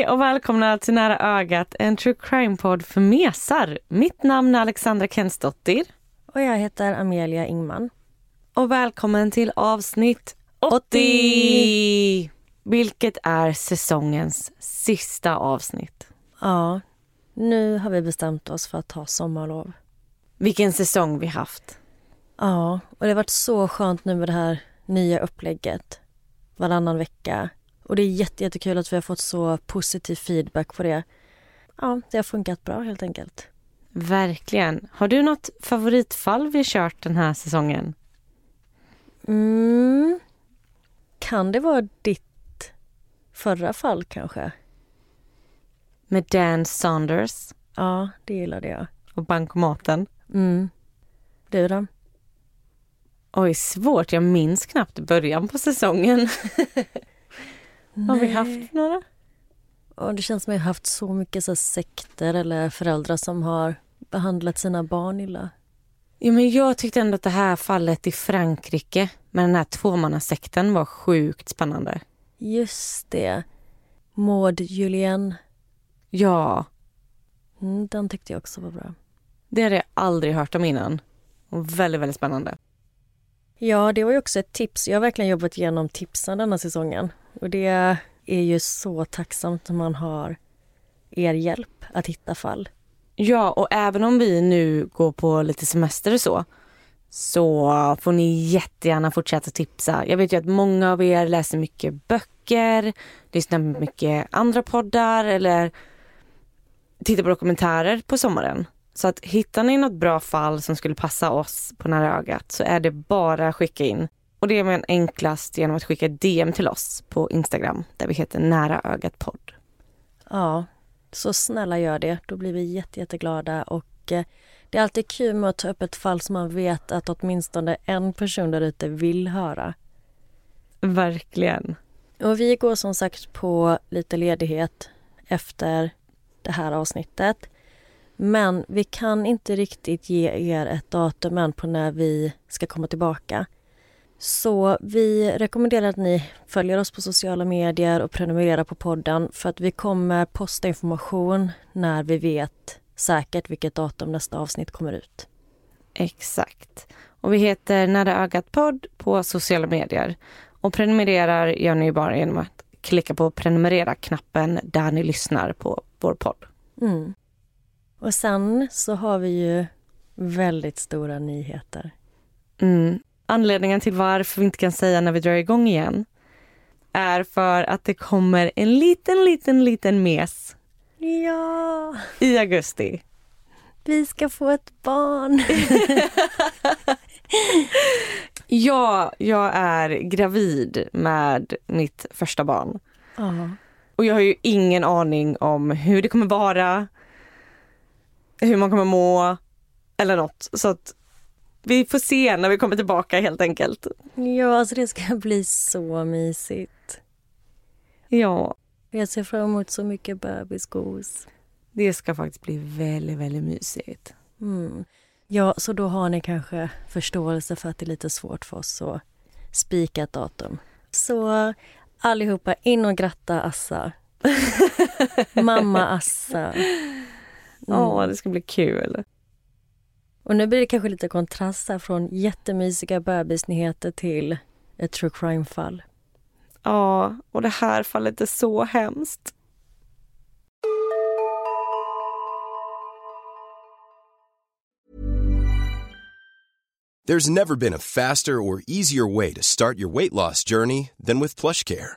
Hej och välkomna till Nära ögat, en true crime-podd för mesar. Mitt namn är Alexandra Kensdottir. Och jag heter Amelia Ingman. Och välkommen till avsnitt 80! Vilket är säsongens sista avsnitt. Ja, nu har vi bestämt oss för att ta sommarlov. Vilken säsong vi haft. Ja, och det har varit så skönt nu med det här nya upplägget. Varannan vecka. Och det är jätte, jättekul att vi har fått så positiv feedback på det. Ja, det har funkat bra helt enkelt. Verkligen. Har du något favoritfall vi kört den här säsongen? Mm. Kan det vara ditt förra fall kanske? Med Dan Saunders Ja, det gillade jag. och bankomaten. Mm. Du då? Oj, svårt. Jag minns knappt början på säsongen. Har vi haft några? Ja, det känns som att jag har haft så mycket så sekter eller föräldrar som har behandlat sina barn illa. Ja, men jag tyckte ändå att det här fallet i Frankrike med den här tvåmannasekten var sjukt spännande. Just det. Maud Julien. Ja, Mm, den tyckte jag också var bra. det hade jag aldrig hört om innan. Och väldigt, väldigt spännande. Ja, det var ju också ett tips. Jag har verkligen jobbat igenom tipsen denna säsongen. Och det är ju så tacksamt när man har er hjälp att hitta fall. Ja, och även om vi nu går på lite semester och så, så får ni jättegärna fortsätta tipsa. Jag vet ju att många av er läser mycket böcker, lyssnar på mycket andra poddar eller tittar på dokumentärer på sommaren. Så att hittar ni något bra fall som skulle passa oss på nära ögat så är det bara att skicka in. Och det är man enklast genom att skicka DM till oss på Instagram där vi heter Nära ögat podd. Ja, så snälla gör det. Då blir vi jätte, jätteglada. Och eh, det är alltid kul med att ta upp ett fall som man vet att åtminstone en person där ute vill höra. Verkligen. Och vi går som sagt på lite ledighet efter det här avsnittet. Men vi kan inte riktigt ge er ett datum än på när vi ska komma tillbaka. Så vi rekommenderar att ni följer oss på sociala medier och prenumererar på podden för att vi kommer posta information när vi vet säkert vilket datum nästa avsnitt kommer ut. Exakt. Och vi heter Nära ögat podd på sociala medier. Och prenumererar gör ni bara genom att klicka på prenumerera-knappen där ni lyssnar på vår podd. Mm. Och sen så har vi ju väldigt stora nyheter. Mm. Anledningen till varför vi inte kan säga när vi drar igång igen är för att det kommer en liten, liten, liten mes Ja, i augusti. vi ska få ett barn. Ja, jag är gravid med mitt första barn. Ja. Och jag har ju ingen aning om hur det kommer vara, hur man kommer må eller något. Så att vi får se när vi kommer tillbaka helt enkelt. Ja, alltså det ska bli så mysigt. Ja, Jag ser fram emot så mycket bebisgos. det ska faktiskt bli väldigt, väldigt mysigt. Mm. Ja, så då har ni kanske förståelse för att det är lite svårt för oss att spika ett datum. Så allihopa in och gratta Assa. Mamma Assa. Ja, det ska bli kul. Och nu blir det kanske lite kontrast här från jättemysiga bebisnyheter till ett true crime-fall. Ja, och det här fallet är så hemskt. There's never been a faster or easier way to start your weight loss journey than with PlushCare.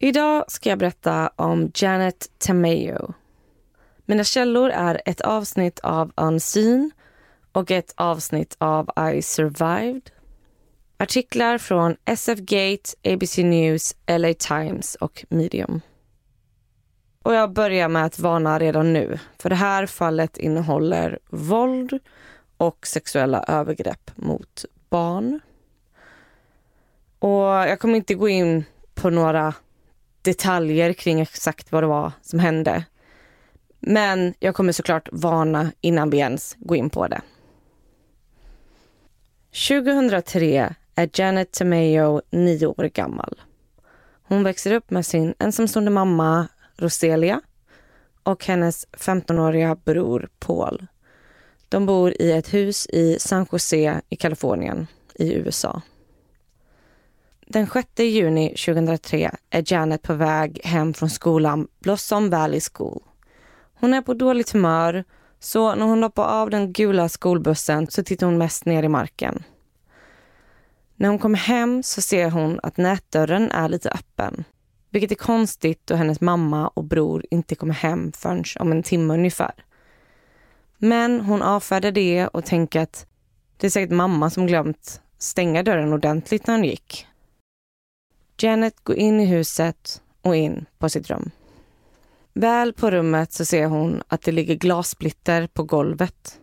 Idag ska jag berätta om Janet Tamayo. Mina källor är ett avsnitt av Unseen och ett avsnitt av I survived. Artiklar från SF Gate, ABC News, LA Times och Medium. Och jag börjar med att varna redan nu, för det här fallet innehåller våld och sexuella övergrepp mot barn. Och jag kommer inte gå in på några detaljer kring exakt vad det var som hände. Men jag kommer såklart varna innan vi ens går in på det. 2003 är Janet Tamayo nio år gammal. Hon växer upp med sin ensamstående mamma Roselia och hennes 15-åriga bror Paul. De bor i ett hus i San Jose i Kalifornien i USA. Den 6 juni 2003 är Janet på väg hem från skolan Blossom Valley School. Hon är på dåligt humör, så när hon hoppar av den gula skolbussen så tittar hon mest ner i marken. När hon kommer hem så ser hon att nätdörren är lite öppen. Vilket är konstigt då hennes mamma och bror inte kommer hem förrän om en timme ungefär. Men hon avfärdar det och tänker att det är säkert mamma som glömt stänga dörren ordentligt när hon gick. Janet går in i huset och in på sitt rum. Väl på rummet så ser hon att det ligger glassplitter på golvet.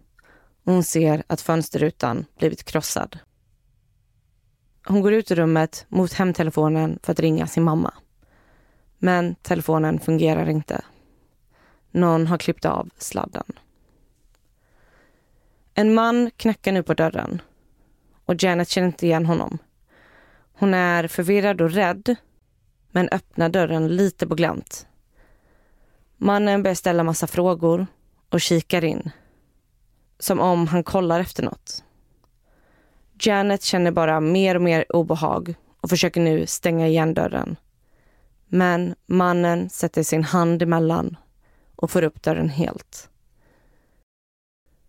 Hon ser att fönsterrutan blivit krossad. Hon går ut ur rummet mot hemtelefonen för att ringa sin mamma. Men telefonen fungerar inte. Någon har klippt av sladden. En man knackar nu på dörren och Janet känner inte igen honom. Hon är förvirrad och rädd men öppnar dörren lite på glänt. Mannen börjar ställa massa frågor och kikar in. Som om han kollar efter något. Janet känner bara mer och mer obehag och försöker nu stänga igen dörren. Men mannen sätter sin hand emellan och får upp dörren helt.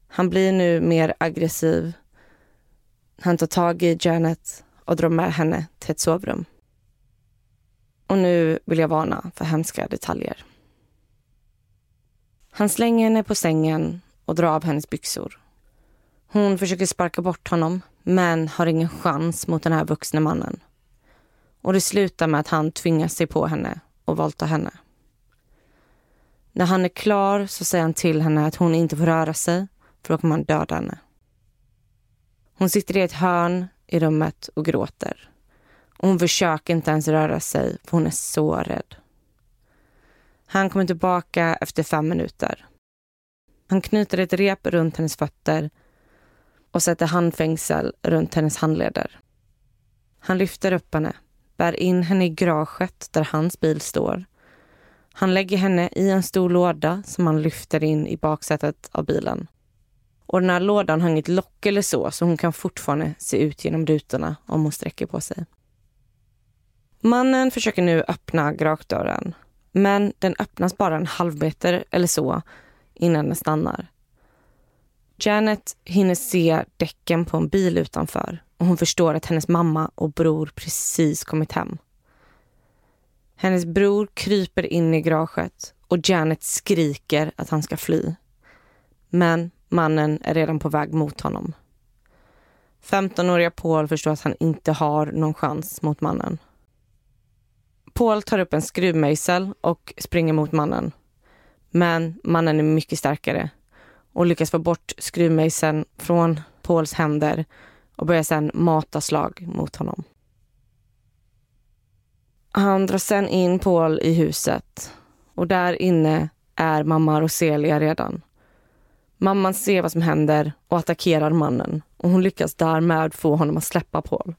Han blir nu mer aggressiv. Han tar tag i Janet och drar med henne till ett sovrum. Och nu vill jag varna för hemska detaljer. Han slänger henne på sängen och drar av hennes byxor. Hon försöker sparka bort honom, men har ingen chans mot den här vuxne mannen. Och det slutar med att han tvingar sig på henne och våldtar henne. När han är klar så säger han till henne att hon inte får röra sig, för då kommer han döda henne. Hon sitter i ett hörn i rummet och gråter. Och hon försöker inte ens röra sig, för hon är så rädd. Han kommer tillbaka efter fem minuter. Han knyter ett rep runt hennes fötter och sätter handfängsel runt hennes handleder. Han lyfter upp henne, bär in henne i garaget där hans bil står. Han lägger henne i en stor låda som han lyfter in i baksätet av bilen. Och den här lådan har inget lock eller så, så hon kan fortfarande se ut genom rutorna om hon sträcker på sig. Mannen försöker nu öppna garagedörren, men den öppnas bara en halv meter eller så innan den stannar. Janet hinner se däcken på en bil utanför och hon förstår att hennes mamma och bror precis kommit hem. Hennes bror kryper in i garaget och Janet skriker att han ska fly. Men mannen är redan på väg mot honom. 15-åriga Paul förstår att han inte har någon chans mot mannen. Paul tar upp en skruvmejsel och springer mot mannen Men mannen är mycket starkare och lyckas få bort skruvmejseln från Pauls händer och börjar sedan mata slag mot honom. Han drar sen in Paul i huset och där inne är mamma Roselia redan. Mamman ser vad som händer och attackerar mannen och hon lyckas därmed få honom att släppa Paul.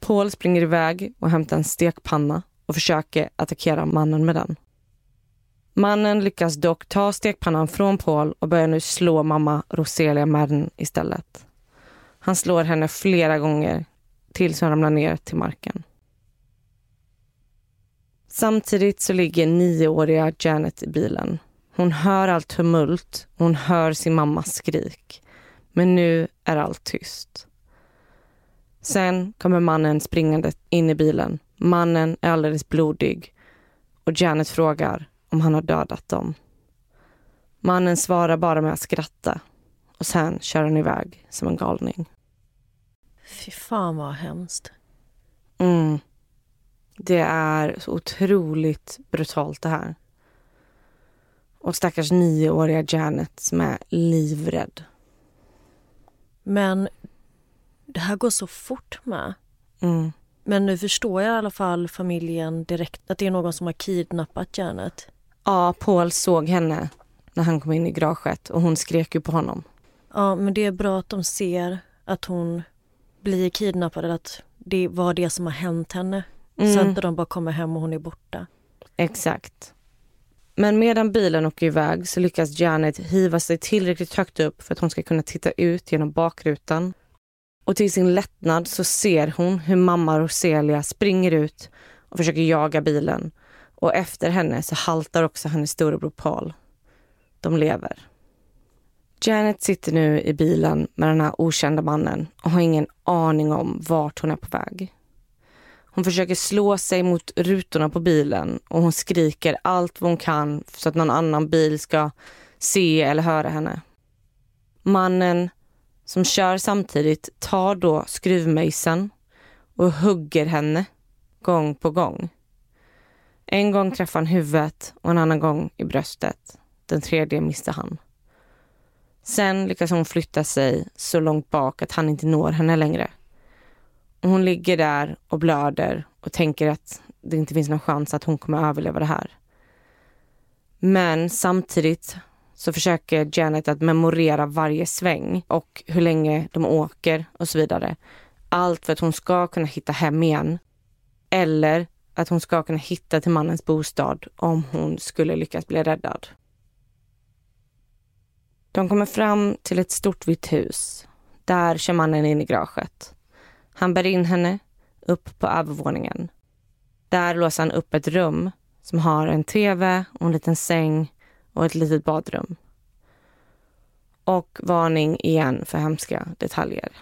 Paul springer iväg och hämtar en stekpanna och försöker attackera mannen med den. Mannen lyckas dock ta stekpannan från Paul och börjar nu slå mamma Roselia med den istället. Han slår henne flera gånger tills hon ramlar ner till marken. Samtidigt så ligger nioåriga Janet i bilen. Hon hör allt tumult hon hör sin mammas skrik. Men nu är allt tyst. Sen kommer mannen springande in i bilen. Mannen är alldeles blodig och Janet frågar om han har dödat dem. Mannen svarar bara med att skratta och sen kör han iväg som en galning. Fy fan vad hemskt. Mm. Det är så otroligt brutalt det här. Och stackars nioåriga Janet som är livrädd. Men det här går så fort med. Mm. Men nu förstår jag i alla fall familjen direkt att det är någon som har kidnappat Janet. Ja, Paul såg henne när han kom in i garaget och hon skrek ju på honom. Ja, men det är bra att de ser att hon blir kidnappad att det var det som har hänt henne. Mm. Så att de bara kommer hem och hon är borta. Exakt. Men medan bilen åker iväg så lyckas Janet hiva sig tillräckligt högt upp för att hon ska kunna titta ut genom bakrutan. Och till sin lättnad så ser hon hur mamma Roselia springer ut och försöker jaga bilen. Och efter henne så haltar också hennes storebror Paul. De lever. Janet sitter nu i bilen med den här okända mannen och har ingen aning om vart hon är på väg. Hon försöker slå sig mot rutorna på bilen och hon skriker allt vad hon kan så att någon annan bil ska se eller höra henne. Mannen som kör samtidigt tar då skruvmejseln och hugger henne gång på gång. En gång träffar han huvudet och en annan gång i bröstet. Den tredje missar han. Sen lyckas hon flytta sig så långt bak att han inte når henne längre. Hon ligger där och blöder och tänker att det inte finns någon chans att hon kommer överleva det här. Men samtidigt så försöker Janet att memorera varje sväng och hur länge de åker och så vidare. Allt för att hon ska kunna hitta hem igen. Eller att hon ska kunna hitta till mannens bostad om hon skulle lyckas bli räddad. De kommer fram till ett stort vitt hus. Där kör mannen in i garaget. Han bär in henne upp på övervåningen. Där låser han upp ett rum som har en tv och en liten säng och ett litet badrum. Och varning igen för hemska detaljer.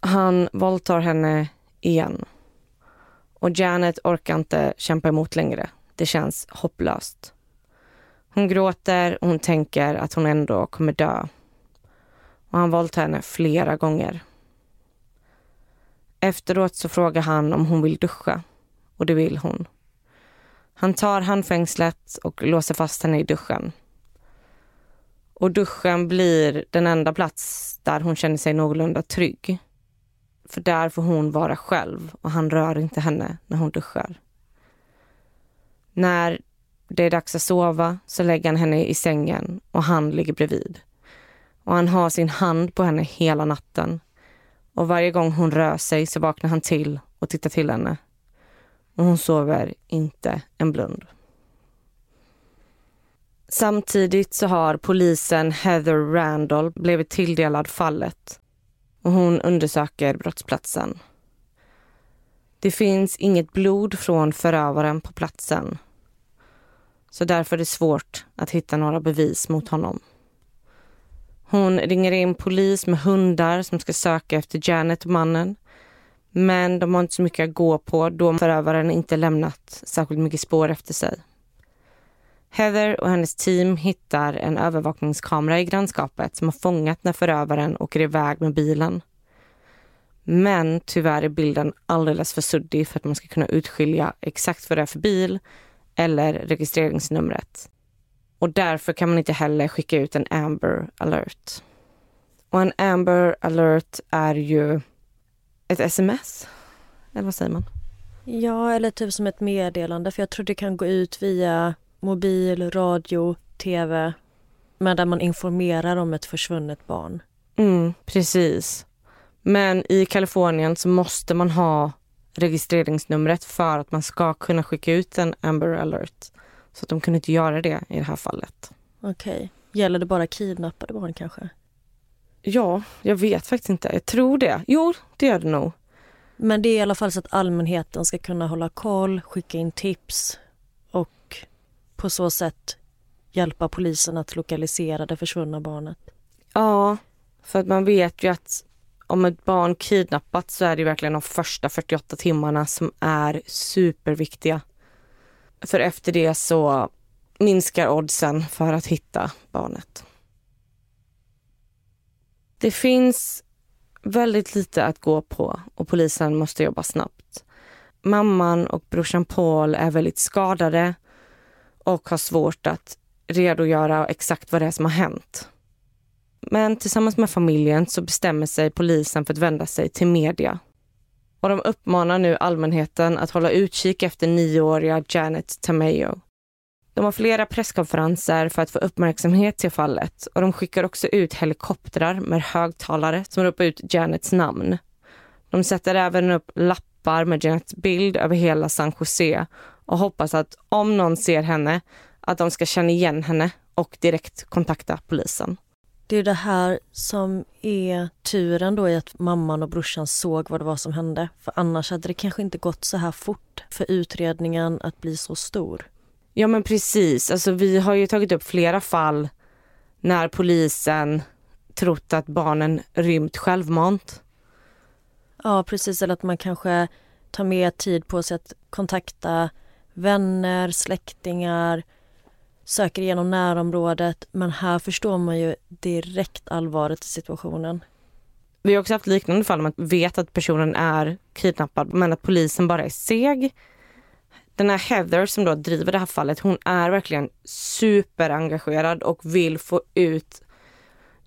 Han våldtar henne igen. Och Janet orkar inte kämpa emot längre. Det känns hopplöst. Hon gråter och hon tänker att hon ändå kommer dö. Och han våldtar henne flera gånger. Efteråt så frågar han om hon vill duscha. Och det vill hon. Han tar handfängslet och låser fast henne i duschen. Och duschen blir den enda plats där hon känner sig någorlunda trygg. För där får hon vara själv och han rör inte henne när hon duschar. När det är dags att sova så lägger han henne i sängen och han ligger bredvid. Och han har sin hand på henne hela natten. Och varje gång hon rör sig så vaknar han till och tittar till henne. Och hon sover inte en blund. Samtidigt så har polisen Heather Randall blivit tilldelad fallet och hon undersöker brottsplatsen. Det finns inget blod från förövaren på platsen. Så därför är det svårt att hitta några bevis mot honom. Hon ringer in polis med hundar som ska söka efter Janet och mannen. Men de har inte så mycket att gå på då förövaren inte lämnat särskilt mycket spår efter sig. Heather och hennes team hittar en övervakningskamera i grannskapet som har fångat när förövaren åker iväg med bilen. Men tyvärr är bilden alldeles för suddig för att man ska kunna utskilja exakt vad det är för bil eller registreringsnumret. Och därför kan man inte heller skicka ut en Amber alert. Och en Amber alert är ju ett sms. Eller vad säger man? Ja, eller typ som ett meddelande för jag tror det kan gå ut via mobil, radio, tv men där man informerar om ett försvunnet barn. Mm, precis. Men i Kalifornien så måste man ha registreringsnumret för att man ska kunna skicka ut en Amber alert. Så att de kunde inte göra det i det här fallet. Okej. Okay. Gäller det bara kidnappade barn kanske? Ja, jag vet faktiskt inte. Jag tror det. Jo, det gör det nog. Men det är i alla fall så att allmänheten ska kunna hålla koll, skicka in tips och på så sätt hjälpa polisen att lokalisera det försvunna barnet. Ja, för att man vet ju att om ett barn kidnappats så är det verkligen de första 48 timmarna som är superviktiga. För efter det så minskar oddsen för att hitta barnet. Det finns väldigt lite att gå på och polisen måste jobba snabbt. Mamman och brorsan Paul är väldigt skadade och har svårt att redogöra exakt vad det är som har hänt. Men tillsammans med familjen så bestämmer sig polisen för att vända sig till media. Och de uppmanar nu allmänheten att hålla utkik efter nioåriga Janet Tamayo. De har flera presskonferenser för att få uppmärksamhet till fallet och de skickar också ut helikoptrar med högtalare som ropar ut Janets namn. De sätter även upp lappar med Janets bild över hela San Jose och hoppas att om någon ser henne, att de ska känna igen henne och direkt kontakta polisen. Det är det här som är turen då i att mamman och brorsan såg vad det var som hände. För annars hade det kanske inte gått så här fort för utredningen att bli så stor. Ja men precis, alltså vi har ju tagit upp flera fall när polisen trott att barnen rymt självmant. Ja precis, eller att man kanske tar mer tid på sig att kontakta vänner, släktingar, söker igenom närområdet. Men här förstår man ju direkt allvaret i situationen. Vi har också haft liknande fall, man vet att personen är kidnappad men att polisen bara är seg den här Heather som då driver det här fallet, hon är verkligen superengagerad och vill få ut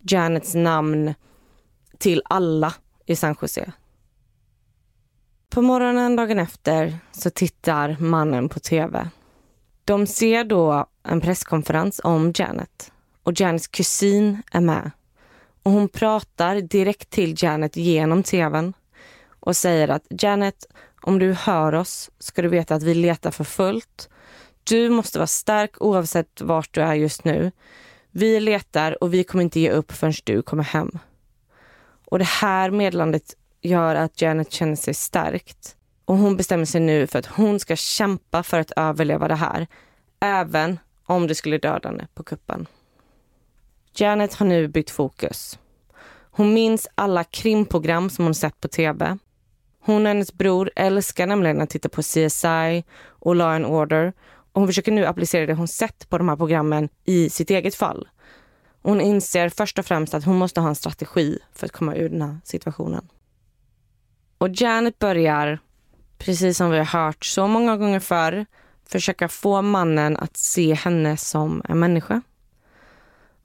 Janets namn till alla i San Jose. På morgonen dagen efter så tittar mannen på tv. De ser då en presskonferens om Janet och Janets kusin är med. Och hon pratar direkt till Janet genom tvn och säger att Janet, om du hör oss ska du veta att vi letar för fullt. Du måste vara stark oavsett vart du är just nu. Vi letar och vi kommer inte ge upp förrän du kommer hem. Och det här meddelandet gör att Janet känner sig stärkt. Och hon bestämmer sig nu för att hon ska kämpa för att överleva det här. Även om det skulle döda henne på kuppen. Janet har nu bytt fokus. Hon minns alla krimprogram som hon sett på tv. Hon och hennes bror älskar nämligen att titta på CSI och Law and Order och hon försöker nu applicera det hon sett på de här programmen i sitt eget fall. Hon inser först och främst att hon måste ha en strategi för att komma ur den här situationen. Och Janet börjar, precis som vi har hört så många gånger förr, försöka få mannen att se henne som en människa.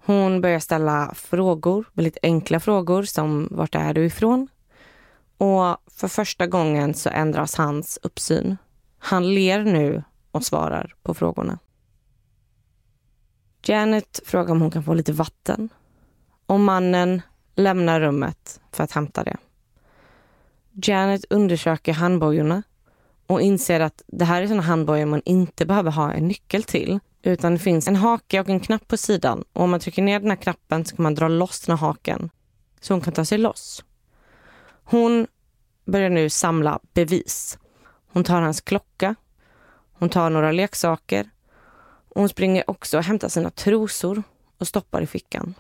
Hon börjar ställa frågor, väldigt enkla frågor som vart är du ifrån? Och för första gången så ändras hans uppsyn. Han ler nu och svarar på frågorna. Janet frågar om hon kan få lite vatten och mannen lämnar rummet för att hämta det. Janet undersöker handbojorna och inser att det här är sådana handbojor man inte behöver ha en nyckel till utan det finns en hake och en knapp på sidan och om man trycker ner den här knappen så kan man dra loss den här haken så hon kan ta sig loss. Hon börjar nu samla bevis. Hon tar hans klocka, hon tar några leksaker och hon springer också och hämtar sina trosor och stoppar i fickan.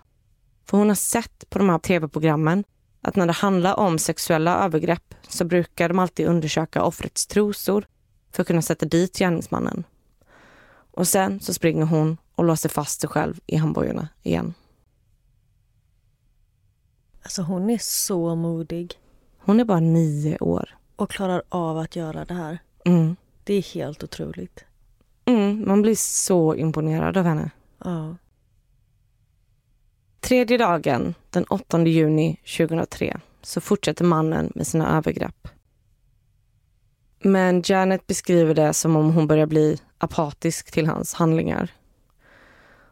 För hon har sett på de här tv-programmen att när det handlar om sexuella övergrepp så brukar de alltid undersöka offrets trosor för att kunna sätta dit gärningsmannen. Och sen så springer hon och låser fast sig själv i handbojorna igen. Alltså hon är så modig. Hon är bara nio år. Och klarar av att göra det här. Mm. Det är helt otroligt. Mm, man blir så imponerad av henne. Ja. Tredje dagen, den 8 juni 2003, så fortsätter mannen med sina övergrepp. Men Janet beskriver det som om hon börjar bli apatisk till hans handlingar.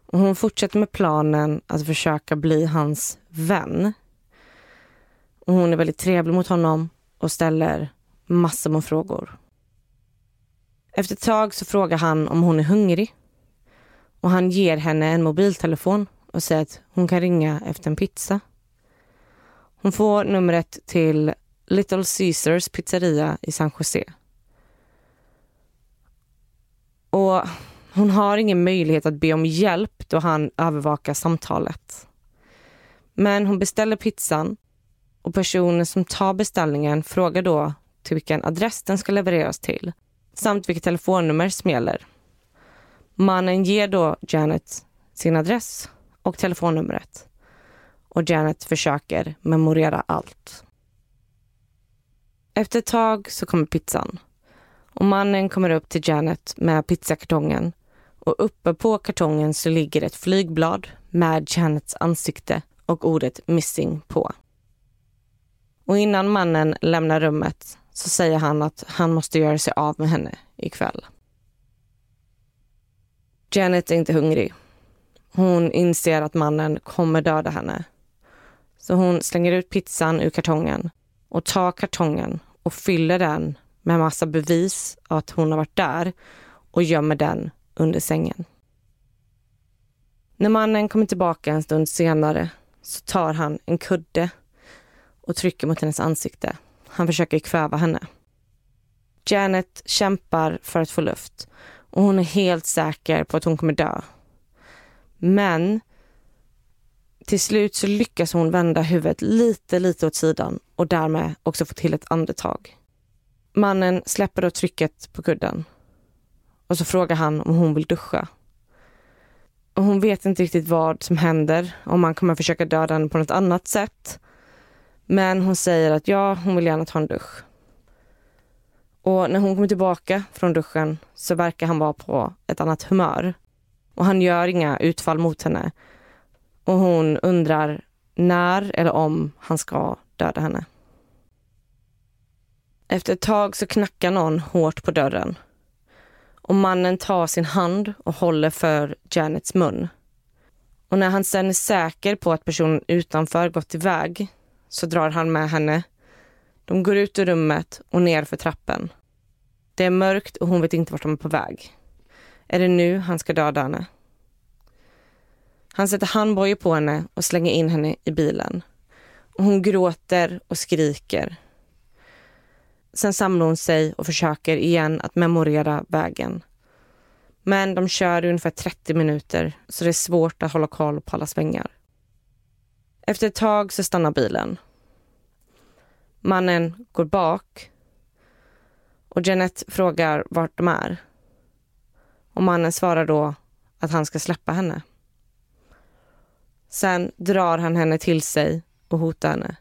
Och hon fortsätter med planen att försöka bli hans vän. Och hon är väldigt trevlig mot honom och ställer massor med frågor. Efter ett tag så frågar han om hon är hungrig. Och han ger henne en mobiltelefon och säger att hon kan ringa efter en pizza. Hon får numret till Little Caesars pizzeria i San Jose. Och hon har ingen möjlighet att be om hjälp då han övervakar samtalet. Men hon beställer pizzan och personen som tar beställningen frågar då till vilken adress den ska levereras till samt vilket telefonnummer som gäller. Mannen ger då Janet sin adress och telefonnumret och Janet försöker memorera allt. Efter ett tag så kommer pizzan och mannen kommer upp till Janet med pizzakartongen och uppe på kartongen så ligger ett flygblad med Janets ansikte och ordet missing på. Och innan mannen lämnar rummet så säger han att han måste göra sig av med henne ikväll. Janet är inte hungrig. Hon inser att mannen kommer döda henne. Så hon slänger ut pizzan ur kartongen och tar kartongen och fyller den med massa bevis att hon har varit där och gömmer den under sängen. När mannen kommer tillbaka en stund senare så tar han en kudde och trycker mot hennes ansikte. Han försöker kväva henne. Janet kämpar för att få luft och hon är helt säker på att hon kommer dö. Men till slut så lyckas hon vända huvudet lite, lite åt sidan och därmed också få till ett andetag. Mannen släpper då trycket på kudden och så frågar han om hon vill duscha. Och hon vet inte riktigt vad som händer, om han kommer försöka döda henne på något annat sätt. Men hon säger att ja, hon vill gärna ta en dusch. Och när hon kommer tillbaka från duschen så verkar han vara på ett annat humör. Och han gör inga utfall mot henne. Och hon undrar när eller om han ska döda henne. Efter ett tag så knackar någon hårt på dörren. Och mannen tar sin hand och håller för Janets mun. Och när han sen är säker på att personen utanför gått iväg så drar han med henne. De går ut ur rummet och ner för trappen. Det är mörkt och hon vet inte vart de är på väg. Är det nu han ska döda henne? Han sätter handbojor på henne och slänger in henne i bilen. Och hon gråter och skriker. Sen samlar hon sig och försöker igen att memorera vägen. Men de kör ungefär 30 minuter så det är svårt att hålla koll på alla svängar. Efter ett tag så stannar bilen. Mannen går bak och Janet frågar vart de är. Och mannen svarar då att han ska släppa henne. Sen drar han henne till sig och hotar henne.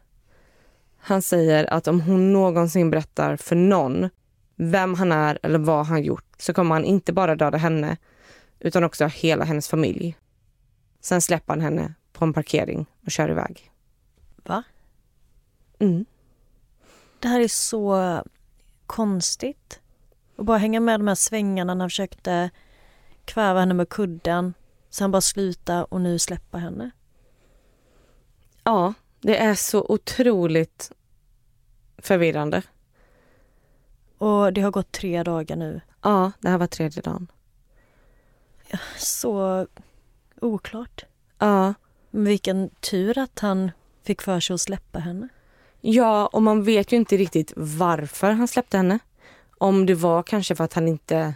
Han säger att om hon någonsin berättar för någon vem han är eller vad han gjort så kommer han inte bara döda henne utan också hela hennes familj. Sen släpper han henne på en parkering och kör iväg. Va? Mm. Det här är så konstigt. Och bara hänga med de här svängarna när han försökte kväva henne med kudden. Sen bara sluta och nu släppa henne. Ja, det är så otroligt förvirrande. Och det har gått tre dagar nu. Ja, det här var tredje dagen. Så oklart. Ja. Men vilken tur att han fick för sig att släppa henne. Ja, och man vet ju inte riktigt varför han släppte henne. Om det var kanske för att han inte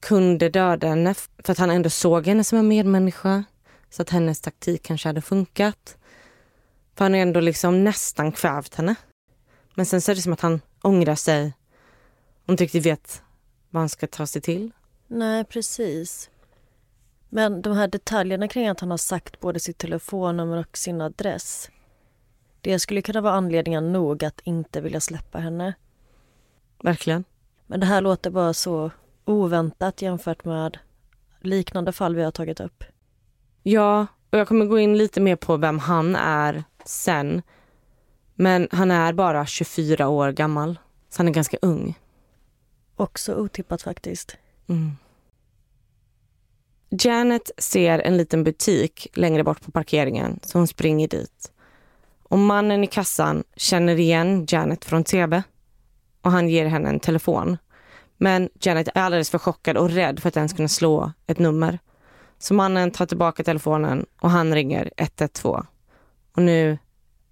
kunde döda henne, för att han ändå såg henne som en medmänniska. Så att hennes taktik kanske hade funkat. För han har ändå liksom nästan kvävt henne. Men sen så är det som att han ångrar sig och inte riktigt vet vad han ska ta sig till. Nej, precis. Men de här detaljerna kring att han har sagt både sitt telefonnummer och sin adress. Det skulle kunna vara anledningar nog att inte vilja släppa henne. Verkligen. Men det här låter bara så oväntat jämfört med liknande fall vi har tagit upp. Ja, och jag kommer gå in lite mer på vem han är sen. Men han är bara 24 år gammal, så han är ganska ung. Också otippat faktiskt. Mm. Janet ser en liten butik längre bort på parkeringen så hon springer dit. Och mannen i kassan känner igen Janet från tv och han ger henne en telefon. Men Janet är alldeles för chockad och rädd för att ens kunna slå ett nummer. Så mannen tar tillbaka telefonen och han ringer 112. Och nu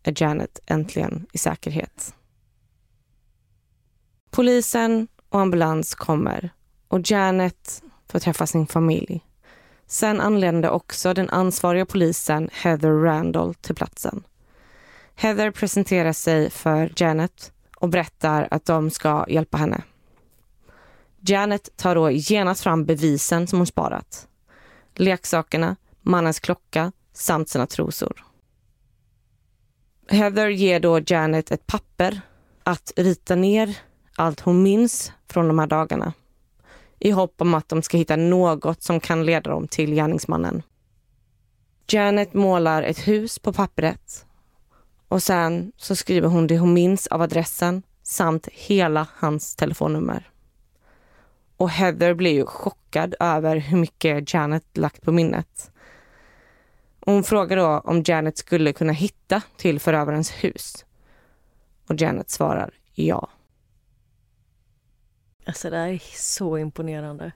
är Janet äntligen i säkerhet. Polisen och ambulans kommer och Janet får träffa sin familj. Sen anlände också den ansvariga polisen Heather Randall till platsen. Heather presenterar sig för Janet och berättar att de ska hjälpa henne. Janet tar då genast fram bevisen som hon sparat. Leksakerna, mannens klocka samt sina trosor. Heather ger då Janet ett papper att rita ner allt hon minns från de här dagarna i hopp om att de ska hitta något som kan leda dem till gärningsmannen. Janet målar ett hus på pappret och sen så skriver hon det hon minns av adressen samt hela hans telefonnummer. Och Heather blir ju chockad över hur mycket Janet lagt på minnet. hon frågar då om Janet skulle kunna hitta till förövarens hus. Och Janet svarar ja. Alltså det här är så imponerande.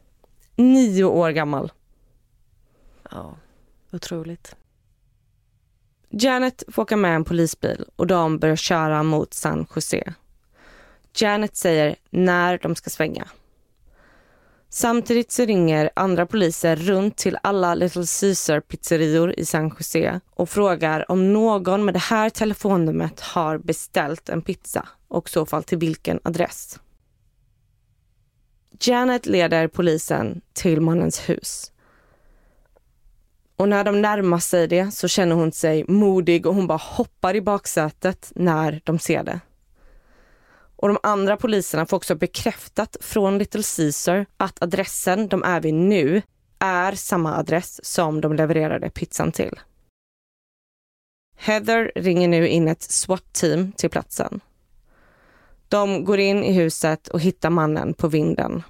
Nio år gammal. Ja, otroligt. Janet får åka med en polisbil och de börjar köra mot San Jose. Janet säger när de ska svänga. Samtidigt så ringer andra poliser runt till alla Little Caesar pizzerior i San Jose och frågar om någon med det här telefonnumret har beställt en pizza och i så fall till vilken adress. Janet leder polisen till mannens hus. Och när de närmar sig det så känner hon sig modig och hon bara hoppar i baksätet när de ser det. Och de andra poliserna får också bekräftat från Little Caesar att adressen de är vid nu är samma adress som de levererade pizzan till. Heather ringer nu in ett SWAT-team till platsen. De går in i huset och hittar mannen på vinden.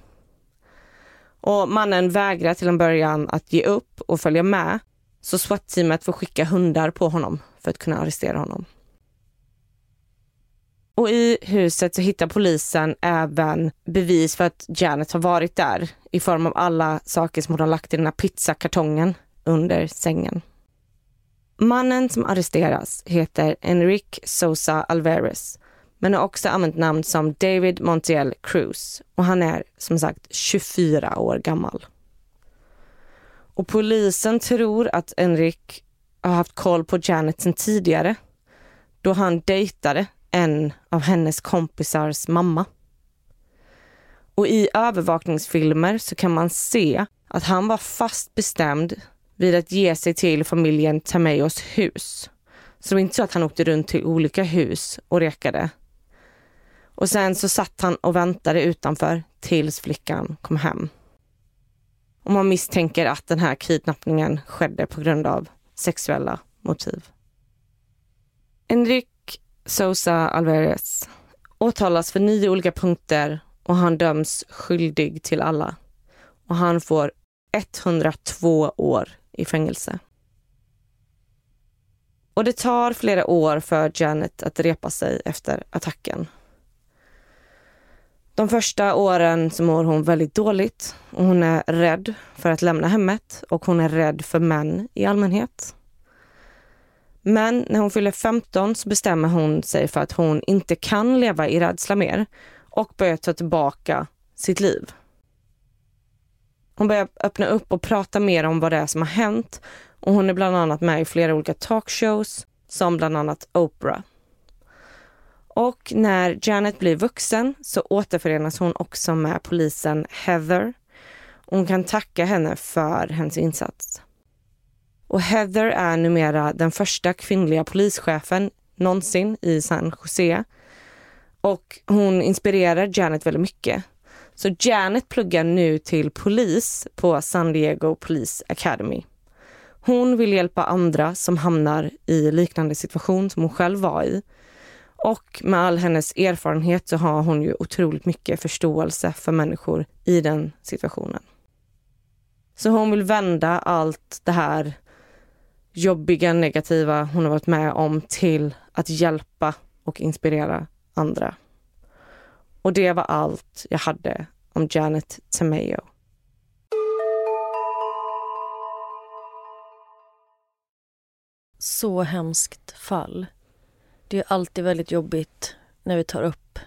Och mannen vägrar till en början att ge upp och följa med. Så SWAT-teamet får skicka hundar på honom för att kunna arrestera honom. Och i huset så hittar polisen även bevis för att Janet har varit där i form av alla saker som hon har lagt i den här pizzakartongen under sängen. Mannen som arresteras heter Enrique Sosa Alvarez men har också använt namn som David Montiel Cruz och han är som sagt 24 år gammal. Och polisen tror att Enric har haft koll på Janet sen tidigare då han dejtade en av hennes kompisars mamma. Och i övervakningsfilmer så kan man se att han var fast bestämd vid att ge sig till familjen Tameos hus. Så det var inte så att han åkte runt till olika hus och rekade. Och sen så satt han och väntade utanför tills flickan kom hem. Och man misstänker att den här kidnappningen skedde på grund av sexuella motiv. Enrique Sosa Alvarez åtalas för nio olika punkter och han döms skyldig till alla. Och han får 102 år i fängelse. Och det tar flera år för Janet att repa sig efter attacken. De första åren så mår hon väldigt dåligt och hon är rädd för att lämna hemmet och hon är rädd för män i allmänhet. Men när hon fyller 15 så bestämmer hon sig för att hon inte kan leva i rädsla mer och börjar ta tillbaka sitt liv. Hon börjar öppna upp och prata mer om vad det är som har hänt och hon är bland annat med i flera olika talkshows som bland annat Oprah. Och när Janet blir vuxen så återförenas hon också med polisen Heather. Hon kan tacka henne för hennes insats. Och Heather är numera den första kvinnliga polischefen någonsin i San Jose. Och hon inspirerar Janet väldigt mycket. Så Janet pluggar nu till polis på San Diego Police Academy. Hon vill hjälpa andra som hamnar i liknande situation som hon själv var i. Och med all hennes erfarenhet så har hon ju otroligt mycket förståelse för människor i den situationen. Så hon vill vända allt det här jobbiga, negativa hon har varit med om till att hjälpa och inspirera andra. Och det var allt jag hade om Janet Tamayo. Så hemskt fall. Det är alltid väldigt jobbigt när vi tar upp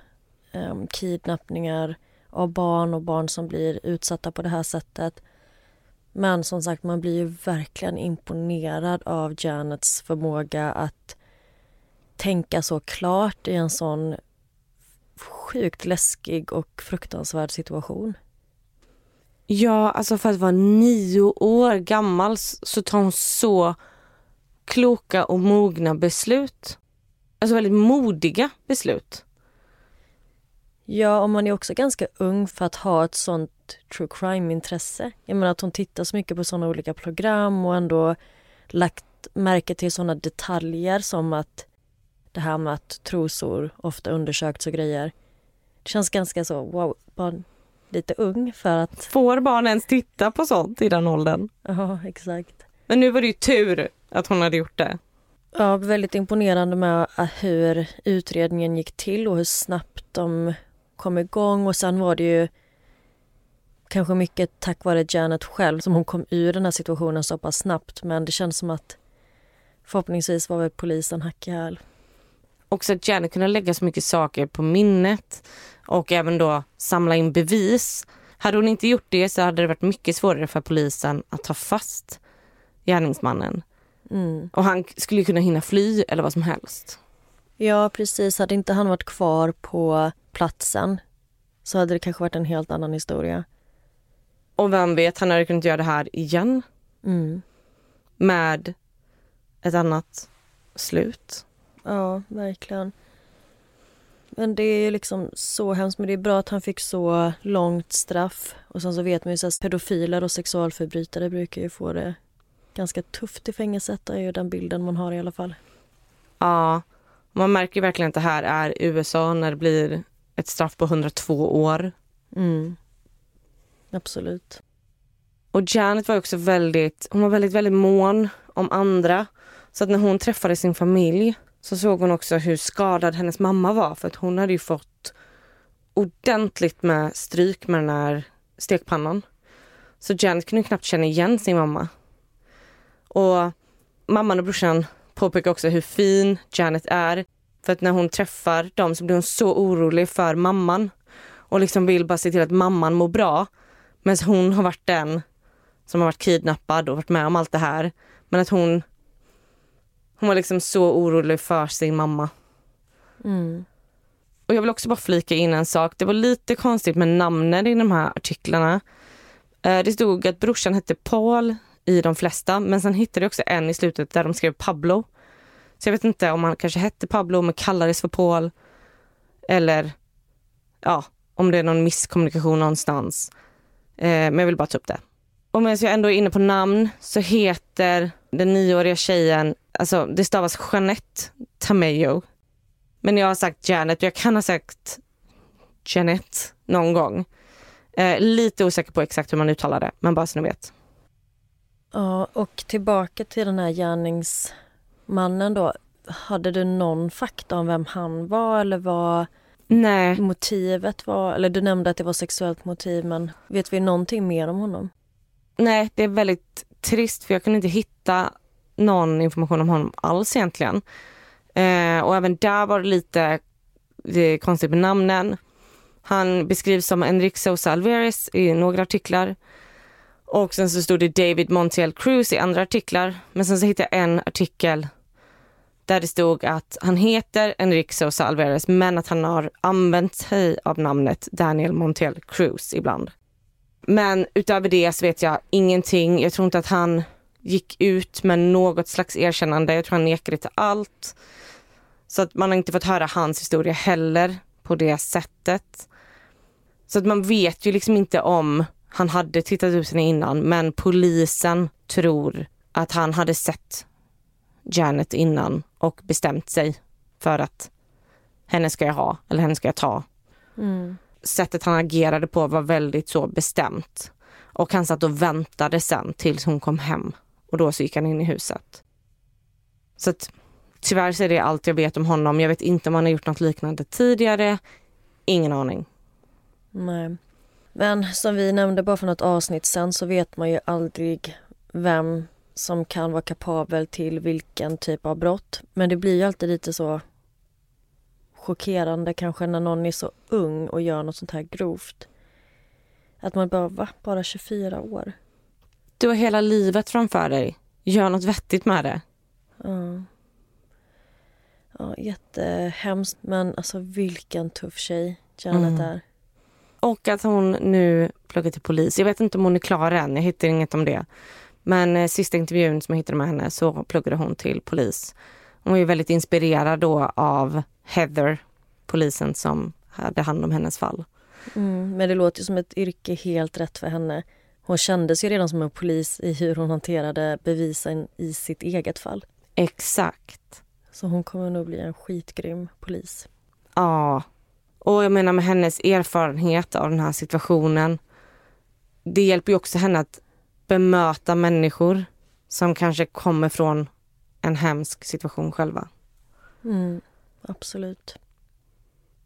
um, kidnappningar av barn och barn som blir utsatta på det här sättet. Men som sagt, man blir ju verkligen imponerad av Janets förmåga att tänka så klart i en sån sjukt läskig och fruktansvärd situation. Ja, alltså för att vara nio år gammal så tar hon så kloka och mogna beslut. Alltså väldigt modiga beslut. Ja, och man är också ganska ung för att ha ett sånt true crime-intresse. Jag menar att hon tittar så mycket på såna olika program och ändå lagt märke till såna detaljer som att det här med att trosor ofta undersökts och grejer. Det känns ganska så, wow, bara lite ung för att... Får barn ens titta på sånt i den åldern? Ja, exakt. Men nu var det ju tur att hon hade gjort det. Ja, väldigt imponerande med eh, hur utredningen gick till och hur snabbt de kom igång och sen var det ju kanske mycket tack vare Janet själv som hon kom ur den här situationen så pass snabbt men det känns som att förhoppningsvis var väl polisen hack i häl. Också att Janet kunde lägga så mycket saker på minnet och även då samla in bevis. Hade hon inte gjort det så hade det varit mycket svårare för polisen att ta fast gärningsmannen. Mm. Och han skulle kunna hinna fly eller vad som helst. Ja precis, hade inte han varit kvar på platsen så hade det kanske varit en helt annan historia. Och vem vet, han hade kunnat göra det här igen. Mm. Med ett annat slut. Ja, verkligen. Men det är liksom så hemskt. Men det är bra att han fick så långt straff. Och sen så vet man ju att pedofiler och sexualförbrytare brukar ju få det ganska tufft i fängelset. Det är ju den bilden man har i alla fall. Ja, man märker verkligen att det här är USA när det blir ett straff på 102 år. Mm. Absolut. Och Janet var också väldigt, hon var väldigt, väldigt mån om andra. Så att när hon träffade sin familj så såg hon också hur skadad hennes mamma var för att hon hade ju fått ordentligt med stryk med den här stekpannan. Så Janet kunde knappt känna igen sin mamma. Och mamman och brorsan påpekar också hur fin Janet är. För att när hon träffar dem så blir hon så orolig för mamman och liksom vill bara se till att mamman mår bra. Men hon har varit den som har varit kidnappad och varit med om allt det här. Men att hon hon var liksom så orolig för sin mamma. Mm. Och jag vill också bara flika in en sak. Det var lite konstigt med namnen i de här artiklarna. Eh, det stod att brorsan hette Paul i de flesta, men sen hittade jag också en i slutet där de skrev Pablo. Så jag vet inte om han kanske hette Pablo men kallades för Paul. Eller ja, om det är någon misskommunikation någonstans. Eh, men jag vill bara ta upp det. Och medan jag ändå är inne på namn så heter den nioåriga tjejen, alltså det stavas Jeanette Tamayo. Men jag har sagt Janet, jag kan ha sagt Janet någon gång. Eh, lite osäker på exakt hur man uttalar det, men bara så ni vet. Ja, och tillbaka till den här gärningsmannen då. Hade du någon fakta om vem han var eller vad Nej. motivet var? Eller du nämnde att det var sexuellt motiv, men vet vi någonting mer om honom? Nej, det är väldigt trist för jag kunde inte hitta någon information om honom alls egentligen. Eh, och även där var det lite det konstigt med namnen. Han beskrivs som Enrique Sosa Alvarez i några artiklar. Och sen så stod det David Montiel Cruz i andra artiklar. Men sen så hittade jag en artikel där det stod att han heter Enrique Sosa Alvarez men att han har använt sig av namnet Daniel Montiel Cruz ibland. Men utöver det så vet jag ingenting. Jag tror inte att han gick ut med något slags erkännande. Jag tror han nekade till allt. Så att man har inte fått höra hans historia heller på det sättet. Så att man vet ju liksom inte om han hade tittat ut henne innan men polisen tror att han hade sett Janet innan och bestämt sig för att henne ska jag ha eller henne ska jag ta. Mm. Sättet han agerade på var väldigt så bestämt. Och han satt och väntade sen tills hon kom hem och då så gick han in i huset. Så att tyvärr så är det allt jag vet om honom. Jag vet inte om han har gjort något liknande tidigare. Ingen aning. Nej. Men som vi nämnde bara för något avsnitt sen så vet man ju aldrig vem som kan vara kapabel till vilken typ av brott. Men det blir ju alltid lite så chockerande kanske när någon är så ung och gör något sånt här grovt. Att man bara, va? Bara 24 år? Du har hela livet framför dig. Gör något vettigt med det. Ja. Ja, jättehemskt men alltså vilken tuff tjej Janet Mm. är. Och att hon nu pluggar till polis. Jag vet inte om hon är klar än, jag hittar inget om det. Men eh, sista intervjun som jag hittade med henne så pluggade hon till polis. Hon var ju väldigt inspirerad då av Heather, polisen som hade hand om hennes fall. Mm, men det låter ju som ett yrke helt rätt för henne. Hon kändes ju redan som en polis i hur hon hanterade bevisen i sitt eget fall. Exakt. Så hon kommer nog bli en skitgrym polis. Ja. Och jag menar med hennes erfarenhet av den här situationen. Det hjälper ju också henne att bemöta människor som kanske kommer från en hemsk situation själva. Mm, absolut.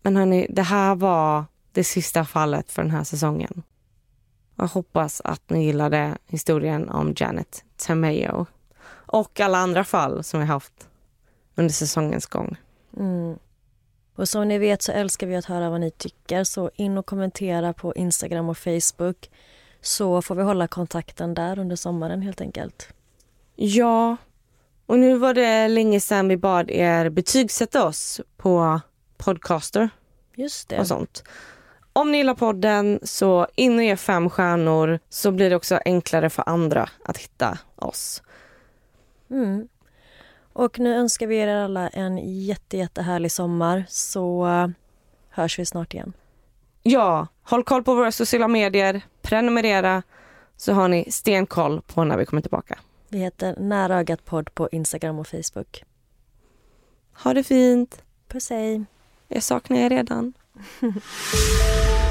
Men hörni, det här var det sista fallet för den här säsongen. Jag hoppas att ni gillade historien om Janet Tamayo och alla andra fall som vi haft under säsongens gång. Mm. Och som ni vet så älskar vi att höra vad ni tycker så in och kommentera på Instagram och Facebook så får vi hålla kontakten där under sommaren helt enkelt. Ja, och nu var det länge sedan vi bad er betygsätta oss på Podcaster Just det. och sånt. Om ni gillar podden så in och ge fem stjärnor så blir det också enklare för andra att hitta oss. Mm. Och nu önskar vi er alla en jätte, jättehärlig sommar så eh, hörs vi snart igen. Ja, håll koll på våra sociala medier, prenumerera så har ni stenkoll på när vi kommer tillbaka. Vi heter Nära ögat podd på Instagram och Facebook. Ha det fint. Puss hej! Jag saknar er redan.